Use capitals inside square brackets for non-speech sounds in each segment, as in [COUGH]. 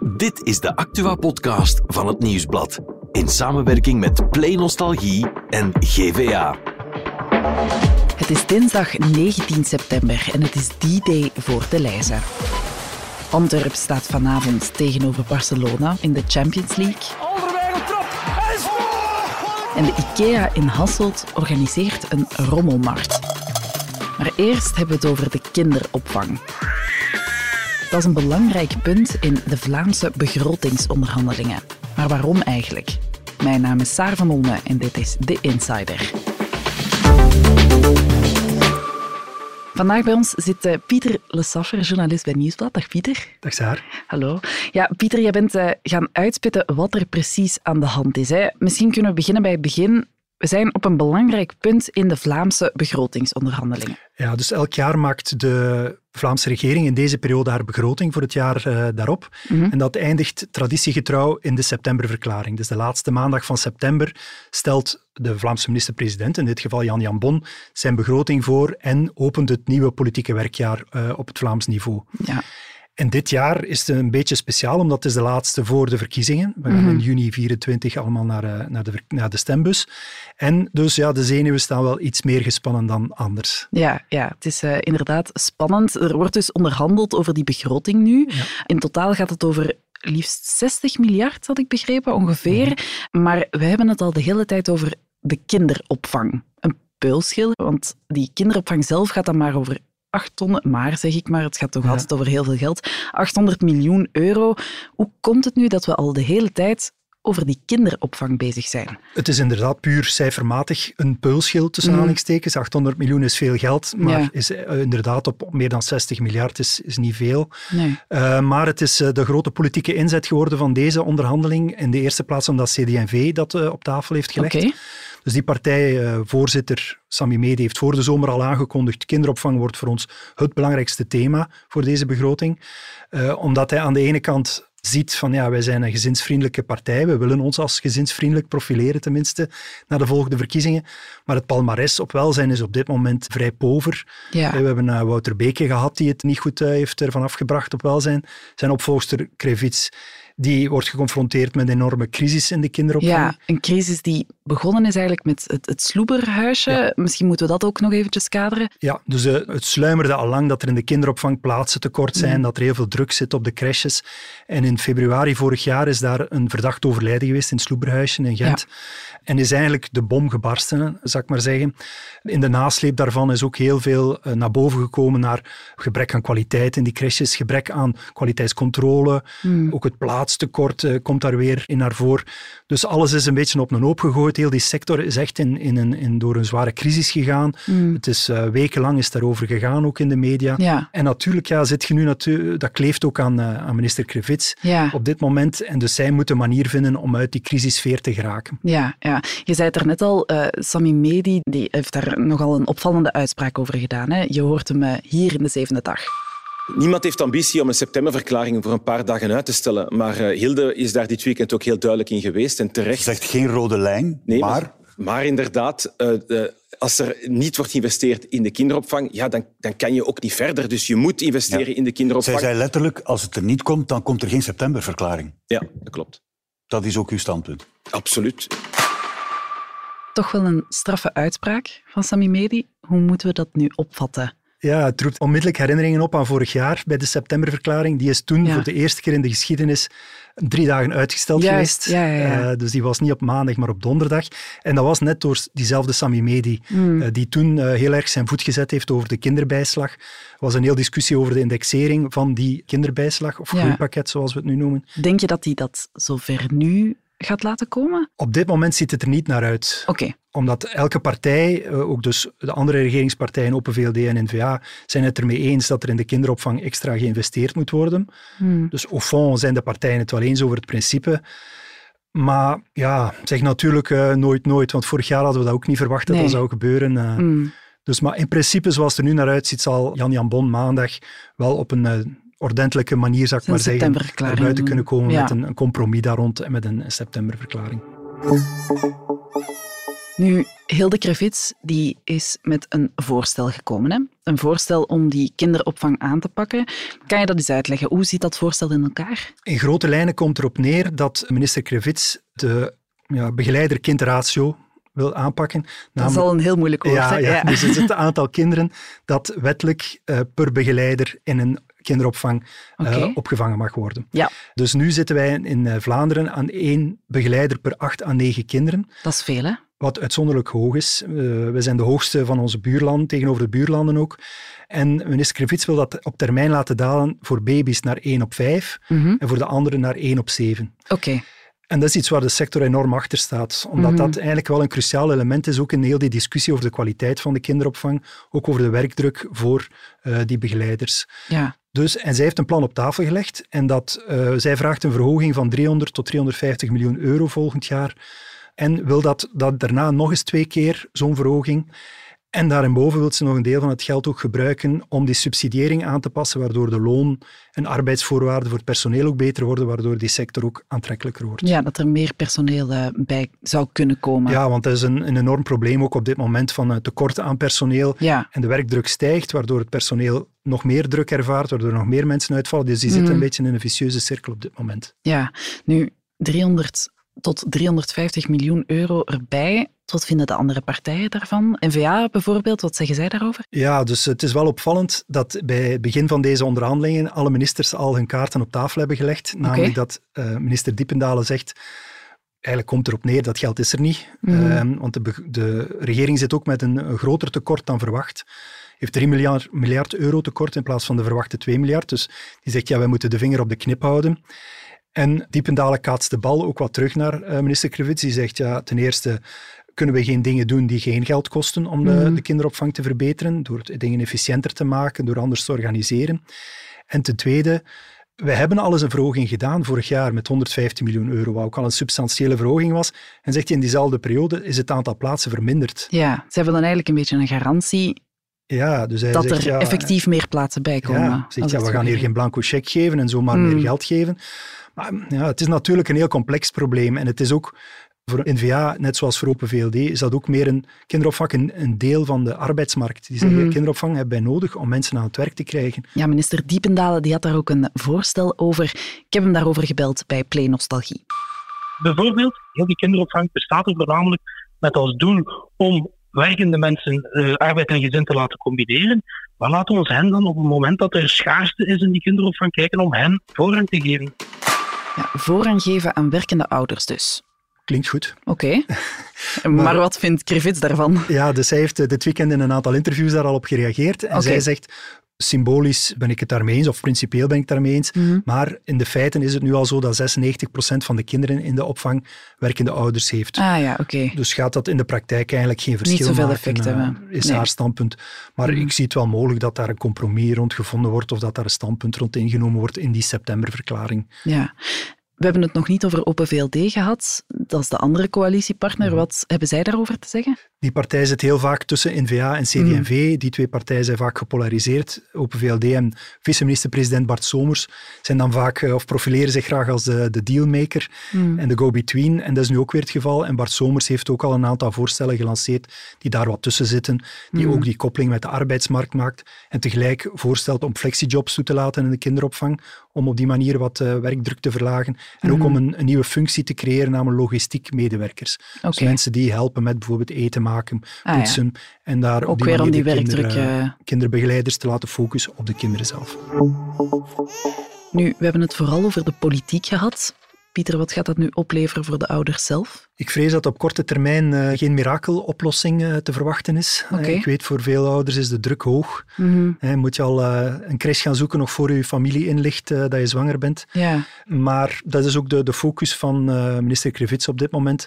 Dit is de Actua-podcast van het Nieuwsblad. In samenwerking met Play Nostalgie en GVA. Het is dinsdag 19 september en het is die day voor de Leize. Antwerp staat vanavond tegenover Barcelona in de Champions League. En de IKEA in Hasselt organiseert een rommelmarkt. Maar eerst hebben we het over de kinderopvang. Dat is een belangrijk punt in de Vlaamse begrotingsonderhandelingen. Maar waarom eigenlijk? Mijn naam is Saar van Olme en dit is The Insider. Vandaag bij ons zit eh, Pieter Lesaffer, journalist bij Nieuwsblad. Dag Pieter. Dag Saar. Hallo. Ja, Pieter, jij bent uh, gaan uitspitten wat er precies aan de hand is. Hè. Misschien kunnen we beginnen bij het begin. We zijn op een belangrijk punt in de Vlaamse begrotingsonderhandelingen. Ja, dus elk jaar maakt de Vlaamse regering in deze periode haar begroting voor het jaar uh, daarop. Mm -hmm. En dat eindigt traditiegetrouw in de septemberverklaring. Dus de laatste maandag van september stelt de Vlaamse minister-president, in dit geval Jan Jan Bon, zijn begroting voor en opent het nieuwe politieke werkjaar uh, op het Vlaams niveau. Ja. En dit jaar is het een beetje speciaal, omdat het is de laatste voor de verkiezingen. We gaan mm -hmm. in juni 24 allemaal naar, uh, naar, de, naar de stembus. En dus ja, de zenuwen staan wel iets meer gespannen dan anders. Ja, ja het is uh, inderdaad spannend. Er wordt dus onderhandeld over die begroting nu. Ja. In totaal gaat het over liefst 60 miljard, had ik begrepen, ongeveer. Mm -hmm. Maar we hebben het al de hele tijd over de kinderopvang. Een peulschil, want die kinderopvang zelf gaat dan maar over 800, maar zeg ik maar, het gaat toch ja. altijd over heel veel geld, 800 miljoen euro. Hoe komt het nu dat we al de hele tijd over die kinderopvang bezig zijn? Het is inderdaad puur cijfermatig een peulschil tussen mm. aanhalingstekens. 800 miljoen is veel geld, maar ja. is uh, inderdaad op meer dan 60 miljard is, is niet veel. Nee. Uh, maar het is uh, de grote politieke inzet geworden van deze onderhandeling. In de eerste plaats omdat CD&V dat op tafel heeft gelegd. Okay. Dus die partijvoorzitter Sami Mede heeft voor de zomer al aangekondigd, kinderopvang wordt voor ons het belangrijkste thema voor deze begroting. Uh, omdat hij aan de ene kant ziet van ja, wij zijn een gezinsvriendelijke partij, we willen ons als gezinsvriendelijk profileren tenminste naar de volgende verkiezingen. Maar het palmares op welzijn is op dit moment vrij pover. Ja. We hebben uh, Wouter Beke gehad die het niet goed uh, heeft ervan afgebracht op welzijn. Zijn opvolgster Krevits die wordt geconfronteerd met een enorme crisis in de kinderopvang. Ja, een crisis die begonnen is eigenlijk met het, het sloeberhuisje. Ja. Misschien moeten we dat ook nog eventjes kaderen. Ja, dus uh, het sluimerde al lang dat er in de kinderopvang plaatsen tekort zijn, mm. dat er heel veel druk zit op de crèches. En in februari vorig jaar is daar een verdacht overlijden geweest in het sloeberhuisje in Gent. Ja. En is eigenlijk de bom gebarsten, zou ik maar zeggen. In de nasleep daarvan is ook heel veel uh, naar boven gekomen naar gebrek aan kwaliteit in die crèches, gebrek aan kwaliteitscontrole, mm. ook het plaatstekort uh, komt daar weer in naar voren. Dus alles is een beetje op een hoop gegooid. Heel die sector is echt in, in een, in, door een zware crisis gegaan. Mm. Het is uh, wekenlang is daarover gegaan, ook in de media. Ja. En natuurlijk ja, zit je nu dat kleeft ook aan, aan minister Krevits ja. op dit moment. En dus zij moet een manier vinden om uit die crisissfeer te geraken. Ja, ja. Je zei het er net al, uh, Sami Medi die heeft daar nogal een opvallende uitspraak over gedaan. Hè? Je hoort hem uh, hier in de zevende dag. Niemand heeft ambitie om een septemberverklaring voor een paar dagen uit te stellen. Maar uh, Hilde is daar dit weekend ook heel duidelijk in geweest en terecht. Zegt geen rode lijn, nee, maar... maar... Maar inderdaad, uh, als er niet wordt geïnvesteerd in de kinderopvang, ja, dan, dan kan je ook niet verder. Dus je moet investeren ja. in de kinderopvang. Zij zei letterlijk, als het er niet komt, dan komt er geen septemberverklaring. Ja, dat klopt. Dat is ook uw standpunt? Absoluut. Toch wel een straffe uitspraak van Sami Medi. Hoe moeten we dat nu opvatten? Ja, het roept onmiddellijk herinneringen op aan vorig jaar bij de septemberverklaring. Die is toen Ja. voor de eerste keer in de geschiedenis drie dagen uitgesteld Juist, geweest. ja, ja, ja. Uh, dus die was niet op maandag, maar op donderdag. En dat was net door diezelfde Sami Medi, Hmm. uh, die toen uh, heel erg zijn voet gezet heeft over de kinderbijslag. Er was een heel discussie over de indexering van die kinderbijslag, of Ja. groeipakket zoals we het nu noemen. Denk je dat hij dat zover nu gaat laten komen? Op dit moment ziet het er niet naar uit. Oké. Omdat elke partij, eh, ook dus de andere regeringspartijen, Open VLD en N-VA, zijn het ermee eens dat er in de kinderopvang extra geïnvesteerd moet worden. Hmm. Dus au fond zijn de partijen het wel eens over het principe. Maar ja, zeg natuurlijk uh, nooit nooit, want vorig jaar hadden we dat ook niet verwacht dat Nee. dat zou gebeuren. Uh, Hmm. Dus maar in principe, zoals het er nu naar uitziet, zal Jan Jan Bon maandag wel op een uh, ordentelijke manier, zou ik maar zeggen, naar buiten kunnen komen Ja. met een, een compromis daar rond en met een septemberverklaring. Nu, Hilde Krevits die is met een voorstel gekomen. Hè? Een voorstel om die kinderopvang aan te pakken. Kan je dat eens uitleggen? Hoe zit dat voorstel in elkaar? In grote lijnen komt erop neer dat minister Krevits de ja, begeleider-kindratio wil aanpakken. Dat is al een heel moeilijk woord. Ja, ja, dus het is het aantal kinderen dat wettelijk uh, per begeleider in een kinderopvang uh, Oké. opgevangen mag worden. Ja, Dus nu zitten wij in eh, Vlaanderen aan één begeleider per acht à negen kinderen. dat is veel, hè? wat uitzonderlijk hoog is. Uh, we zijn de hoogste van onze buurlanden, tegenover de buurlanden ook. En minister Krevits wil dat op termijn laten dalen voor baby's naar 1 op 5 Mhm. en voor de anderen naar 1 op 7. Oké. En dat is iets waar de sector enorm achter staat, omdat Mhm. dat eigenlijk wel een cruciaal element is, ook in heel die discussie over de kwaliteit van de kinderopvang, ook over de werkdruk voor uh, die begeleiders. Ja. Dus, en zij heeft een plan op tafel gelegd en dat, uh, zij vraagt een verhoging van 300 tot 350 miljoen euro volgend jaar en wil dat, dat daarna nog eens twee keer zo'n verhoging. En daarboven wil ze nog een deel van het geld ook gebruiken om die subsidiëring aan te passen, waardoor de loon- en arbeidsvoorwaarden voor het personeel ook beter worden, waardoor die sector ook aantrekkelijker wordt. ja, dat er meer personeel uh, bij zou kunnen komen. Ja, want dat is een, een enorm probleem ook op dit moment van uh, tekorten aan personeel. Ja. En de werkdruk stijgt, waardoor het personeel nog meer druk ervaart, waardoor er nog meer mensen uitvallen. Dus die zitten Mhm. een beetje in een vicieuze cirkel op dit moment. Ja, nu 300 tot 350 miljoen euro erbij. Wat vinden de andere partijen daarvan? NVA bijvoorbeeld, wat zeggen zij daarover? Ja, dus het is wel opvallend dat bij het begin van deze onderhandelingen alle ministers al hun kaarten op tafel hebben gelegd. Namelijk dat uh, minister Diependalen zegt, eigenlijk komt erop neer, dat geld is er niet. Mm. Um, want de, de, regering zit ook met een, een groter tekort dan verwacht heeft 3 miljard, miljard euro tekort in plaats van de verwachte 2 miljard. Dus die zegt, ja, wij moeten de vinger op de knip houden. En Diependalen kaatst de bal ook wat terug naar uh, minister Krevits. Die zegt, ja, ten eerste kunnen we geen dingen doen die geen geld kosten om de, Mhm. de kinderopvang te verbeteren, door dingen efficiënter te maken, door anders te organiseren. En ten tweede, we hebben al eens een verhoging gedaan vorig jaar met 115 miljoen euro, wat ook al een substantiële verhoging was. En zegt hij, in diezelfde periode is het aantal plaatsen verminderd. Ja, zij willen eigenlijk een beetje een garantie ja, dus hij dat zegt, er ja, effectief meer plaatsen bij komen. Ja, zegt, ja we gaan hier geen blanco cheque geven en zomaar mm. meer geld geven. Maar ja, het is natuurlijk een heel complex probleem. En het is ook voor NVA, net zoals voor Open VLD, is dat ook meer een kinderopvang een, een deel van de arbeidsmarkt. Die zeggen, mm. kinderopvang hebben wij nodig om mensen aan het werk te krijgen. Ja, minister Diependalen die had daar ook een voorstel over. Ik heb hem daarover gebeld bij Play Nostalgie. Bijvoorbeeld, heel die kinderopvang bestaat er voornamelijk met als doel om werkende mensen uh, arbeid en gezin te laten combineren. Maar laten we ons hen dan op het moment dat er schaarste is in die kinderopvang kijken om hen voorrang te geven. Ja, voorrang geven aan werkende ouders dus. Klinkt goed. Oké. Okay. [LAUGHS] maar, maar, wat vindt Krivits daarvan? Ja, dus zij heeft dit weekend in een aantal interviews daar al op gereageerd. En okay. zij zegt, symbolisch ben ik het daarmee eens, of principieel ben ik het daarmee eens. Mhm. Mm -hmm. Maar in de feiten is het nu al zo dat 96% van de kinderen in de opvang werkende ouders heeft. Ah ja, oké. Okay. Dus gaat dat in de praktijk eigenlijk geen verschil Niet zoveel maken, effect hebben. Uh, is nee. haar standpunt. Maar Mhm. mm -hmm. ik zie het wel mogelijk dat daar een compromis rond gevonden wordt of dat daar een standpunt rond ingenomen wordt in die septemberverklaring. Ja. We hebben het nog niet over Open VLD gehad. Dat is de andere coalitiepartner. Mhm. Wat hebben zij daarover te zeggen? Die partij zit heel vaak tussen N-VA en CD&V. Mm. Die twee partijen zijn vaak gepolariseerd. Open VLD en vice-minister-president Bart Somers zijn dan vaak, of profileren zich graag als de, de dealmaker mm. en de go-between. En dat is nu ook weer het geval. En Bart Somers heeft ook al een aantal voorstellen gelanceerd die daar wat tussen zitten. Die ook die koppeling met de arbeidsmarkt maakt. En tegelijk voorstelt om flexijobs toe te laten in de kinderopvang. Om op die manier wat uh, werkdruk te verlagen. En ook Mhm. om een, een, nieuwe functie te creëren, namelijk logistiek medewerkers. Okay. Dus mensen die helpen met bijvoorbeeld eten maken, Ah, poetsen. ja. En daar ook op die weer om die de kinderen, werkdruk. Uh... kinderbegeleiders te laten focussen op de kinderen zelf. Nu, we hebben het vooral over de politiek gehad. Pieter, wat gaat dat nu opleveren voor de ouders zelf? Ik vrees dat op korte termijn uh, geen mirakeloplossing uh, te verwachten is. Okay. Uh, ik weet, voor veel ouders is de druk hoog. Mm -hmm. moet je al een crash gaan zoeken nog voor je familie inlicht dat je zwanger bent. Ja. Maar dat is ook de, de focus van minister Krevits op dit moment.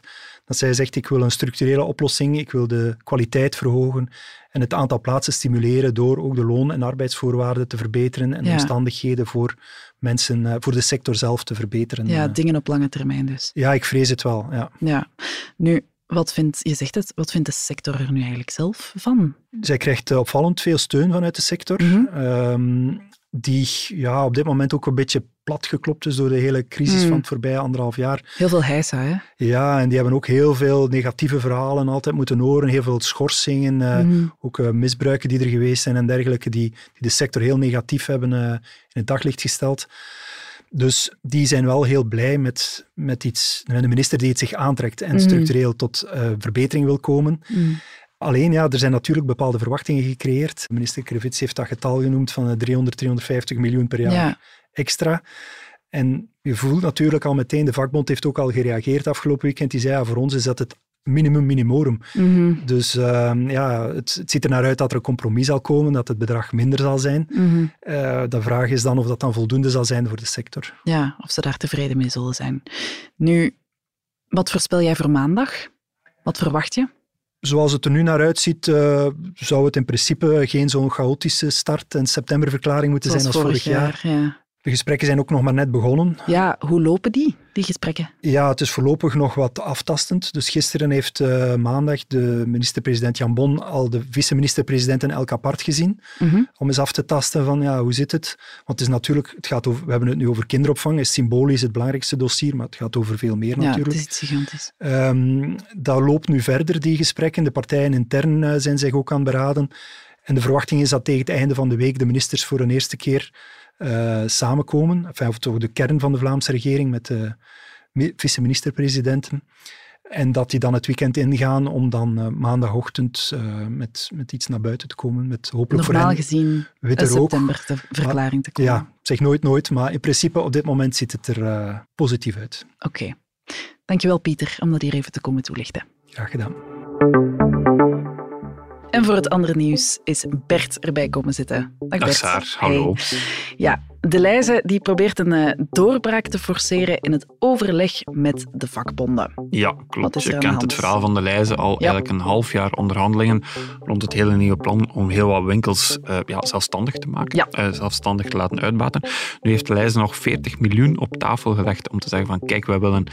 Dat zij zegt, ik wil een structurele oplossing, ik wil de kwaliteit verhogen en het aantal plaatsen stimuleren door ook de loon- en arbeidsvoorwaarden te verbeteren en de ja. omstandigheden voor mensen, voor de sector zelf te verbeteren. Ja, dingen op lange termijn dus. Ja, ik vrees het wel, ja. Ja. Nu, wat vindt, je zegt het, wat vindt de sector er nu eigenlijk zelf van? Zij krijgt opvallend veel steun vanuit de sector. Mm -hmm. um, die ja, op dit moment ook een beetje platgeklopt is door de hele crisis Mm. van het voorbije anderhalf jaar. Heel veel heisa, hè? Ja, en die hebben ook heel veel negatieve verhalen altijd moeten horen, heel veel schorsingen, eh, Mhm. ook eh, misbruiken die er geweest zijn en dergelijke, die, die de sector heel negatief hebben eh, in het daglicht gesteld. Dus die zijn wel heel blij met, met iets, met een minister die het zich aantrekt en Mhm. structureel tot verbetering wil komen. Mm. Alleen, ja, er zijn natuurlijk bepaalde verwachtingen gecreëerd. Minister Krevits heeft dat getal genoemd van eh, 300, 350 miljoen per jaar Ja. extra. En je voelt natuurlijk al meteen, de vakbond heeft ook al gereageerd afgelopen weekend. Die zei, ja, voor ons is dat het minimum minimorum. Mhm. Dus ehm, ja, het, het ziet er naar uit dat er een compromis zal komen, dat het bedrag minder zal zijn. Mhm. Eh, de vraag is dan of dat dan voldoende zal zijn voor de sector. Ja, of ze daar tevreden mee zullen zijn. Nu, wat voorspel jij voor maandag? Wat verwacht je? Zoals het er nu naar uitziet, eh, zou het in principe geen zo'n chaotische start- en septemberverklaring moeten Zoals zijn als vorig jaar. Ja. De gesprekken zijn ook nog maar net begonnen. ja, hoe lopen die, die gesprekken? Ja, het is voorlopig nog wat aftastend. Dus gisteren heeft eh, maandag de minister-president Jan Bon al de vice-minister-presidenten elk apart gezien. Mhm. Om eens af te tasten van, ja, hoe zit het? Want het is natuurlijk, het gaat over, we hebben het nu over kinderopvang, is symbolisch het belangrijkste dossier, maar het gaat over veel meer Ja, natuurlijk. het is iets gigantisch. Ehm, dat loopt nu verder, die gesprekken. De partijen intern eh, zijn zich ook aan het beraden. En de verwachting is dat tegen het einde van de week de ministers voor een eerste keer eh, samenkomen. Enfin, of toch de kern van de Vlaamse regering met de mi- vice-minister-presidenten. En dat die dan het weekend ingaan om dan eh, maandagochtend eh, met, met iets naar buiten te komen. Met hopelijk Normaal voor hen gezien witte september de verklaring te komen. Ja, zeg nooit nooit, maar in principe op dit moment ziet het er positief uit. Oké. Dankjewel, Pieter, om dat hier even te komen toelichten. Graag gedaan. En voor het andere nieuws is Bert erbij komen zitten. Dag, Dag Bert. Saar, hallo. Hey. Ja, de Leize die probeert een eh, doorbraak te forceren in het overleg met de vakbonden. Ja, klopt. Je kent hand? het verhaal van de Leize al eigenlijk een half jaar onderhandelingen rond het hele nieuwe plan om heel wat winkels eh, ja, zelfstandig te maken, Ja. eh, zelfstandig te laten uitbaten. Nu heeft de Leize nog 40 miljoen op tafel gelegd om te zeggen van kijk, wij willen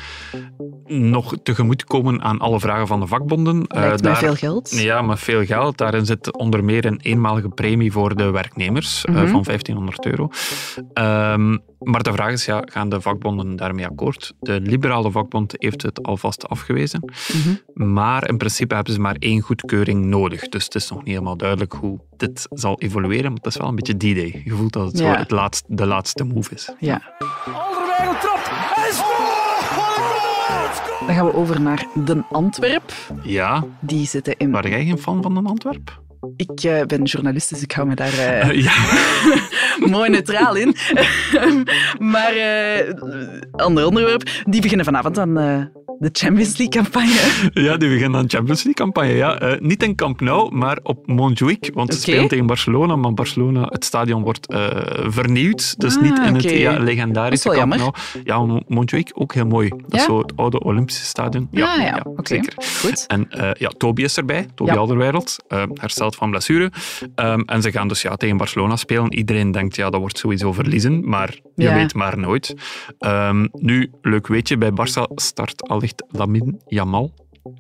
nog tegemoetkomen aan alle vragen van de vakbonden. Lijkt mij daar- veel geld. Ja, met veel geld. Daarin zit onder meer een eenmalige premie voor de werknemers Mhm. van 1500 euro. Ehm, maar de vraag is, ja, gaan de vakbonden daarmee akkoord? De liberale vakbond heeft het alvast afgewezen. Mhm. Maar in principe hebben ze maar één goedkeuring nodig. Dus het is nog niet helemaal duidelijk hoe dit zal evolueren. Maar het is wel een beetje D-Day. Je voelt dat het Ja. het laatst, de laatste move is. Ja. Alderweireld trapt en scoort! Wat een goal! Dan gaan we over naar Den Antwerp. Ja, Die zitten in... waren jij geen fan van een Antwerp? Ik eh, ben journalist, dus ik hou me daar eh, [LAUGHS] ja. [LAUGHS] mooi neutraal in. [LAUGHS] maar eh ander onderwerp. Die beginnen vanavond aan de Champions League-campagne. [LAUGHS] Ja, die beginnen aan de Champions League-campagne. Ja. Eh, niet in Camp Nou, maar op Montjuïc. Want ze spelen tegen Barcelona, maar Barcelona, het stadion wordt eh, vernieuwd. Dus Ah, niet in het ja, legendarische Camp Nou. Ja, Mo- Montjuïc ook heel mooi. Dat is zo het oude Olympische stadion. Ja, Ah, ja, zeker. Goed. En eh, ja, Toby is erbij, Toby eh, hersteld van blessure. Ehm, en ze gaan dus ja, tegen Barcelona spelen. Iedereen denkt, ja, dat wordt sowieso verliezen, maar je weet maar nooit. Ehm, nu, leuk weetje, bij Barça start Lamine Yamal.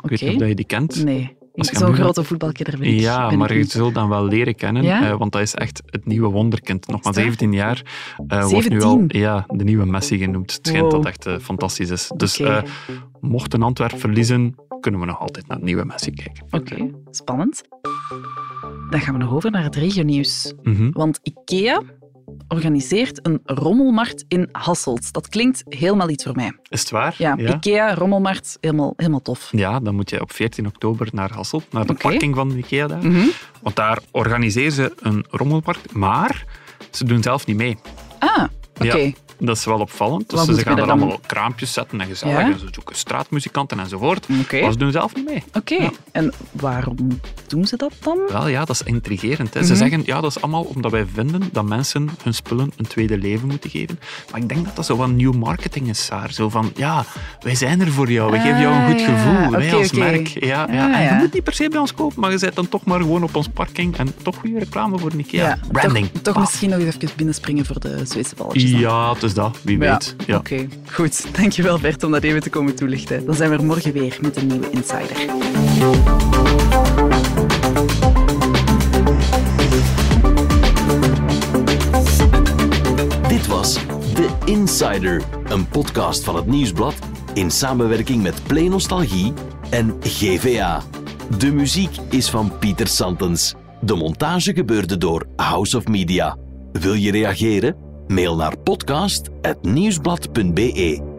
Ik weet niet of je die kent. Nee, zo'n grote voetbalkinder ben ik. Ja, ben maar ik je zult dan wel leren kennen, Ja? eh, want dat is echt het nieuwe wonderkind. Nog maar dat? 17 jaar. eh, wordt nu al 17? ja, de nieuwe Messi genoemd. Het schijnt Wow. dat echt eh, fantastisch is. Dus eh, mocht een Antwerp verliezen, kunnen we nog altijd naar het nieuwe Messi kijken. Oké, spannend. Dan gaan we nog over naar het regionieuws. Mhm. Want IKEA organiseert een rommelmarkt in Hasselt. Dat klinkt helemaal iets voor mij. Is het waar? Ja, IKEA, rommelmarkt, helemaal, helemaal tof. Ja, dan moet je op 14 oktober naar Hasselt, naar de parking van de IKEA daar. Mhm. Want daar organiseren ze een rommelmarkt, maar ze doen zelf niet mee. Ah, oké. Ja. Dat is wel opvallend. Dus ze gaan dan- allemaal kraampjes zetten en gezellig. Ja? En ze zoeken straatmuzikanten enzovoort. Oké. Maar ze doen zelf niet mee. Oké, Ja. en waarom doen ze dat dan? Wel ja, dat is intrigerend. Hè. Mhm. Ze zeggen, ja, dat is allemaal omdat wij vinden dat mensen hun spullen een tweede leven moeten geven. Maar ik denk dat dat zo van nieuw marketing is, Saar. Zo van, ja, wij zijn er voor jou. We geven jou een goed Ah, ja. gevoel. wij Oké, als merk. Ja, ja. Ah, En je moet niet per se bij ons kopen, maar je zet dan toch maar gewoon op ons parking. En toch goede reclame voor Ikea. Branding. Toch, misschien nog even binnenspringen voor de Zweedse balletjes. dan. Ja, is dat. Wie Ja, weet. Ja. Oké, goed. Dankjewel Bert om dat even te komen toelichten. Dan zijn we er morgen weer met een nieuwe Insider. Insider, een podcast van het Nieuwsblad in samenwerking met Play Nostalgie en GVA. De muziek is van Pieter Santens. De montage gebeurde door House of Media. Wil je reageren? Mail naar podcast.nieuwsblad.be.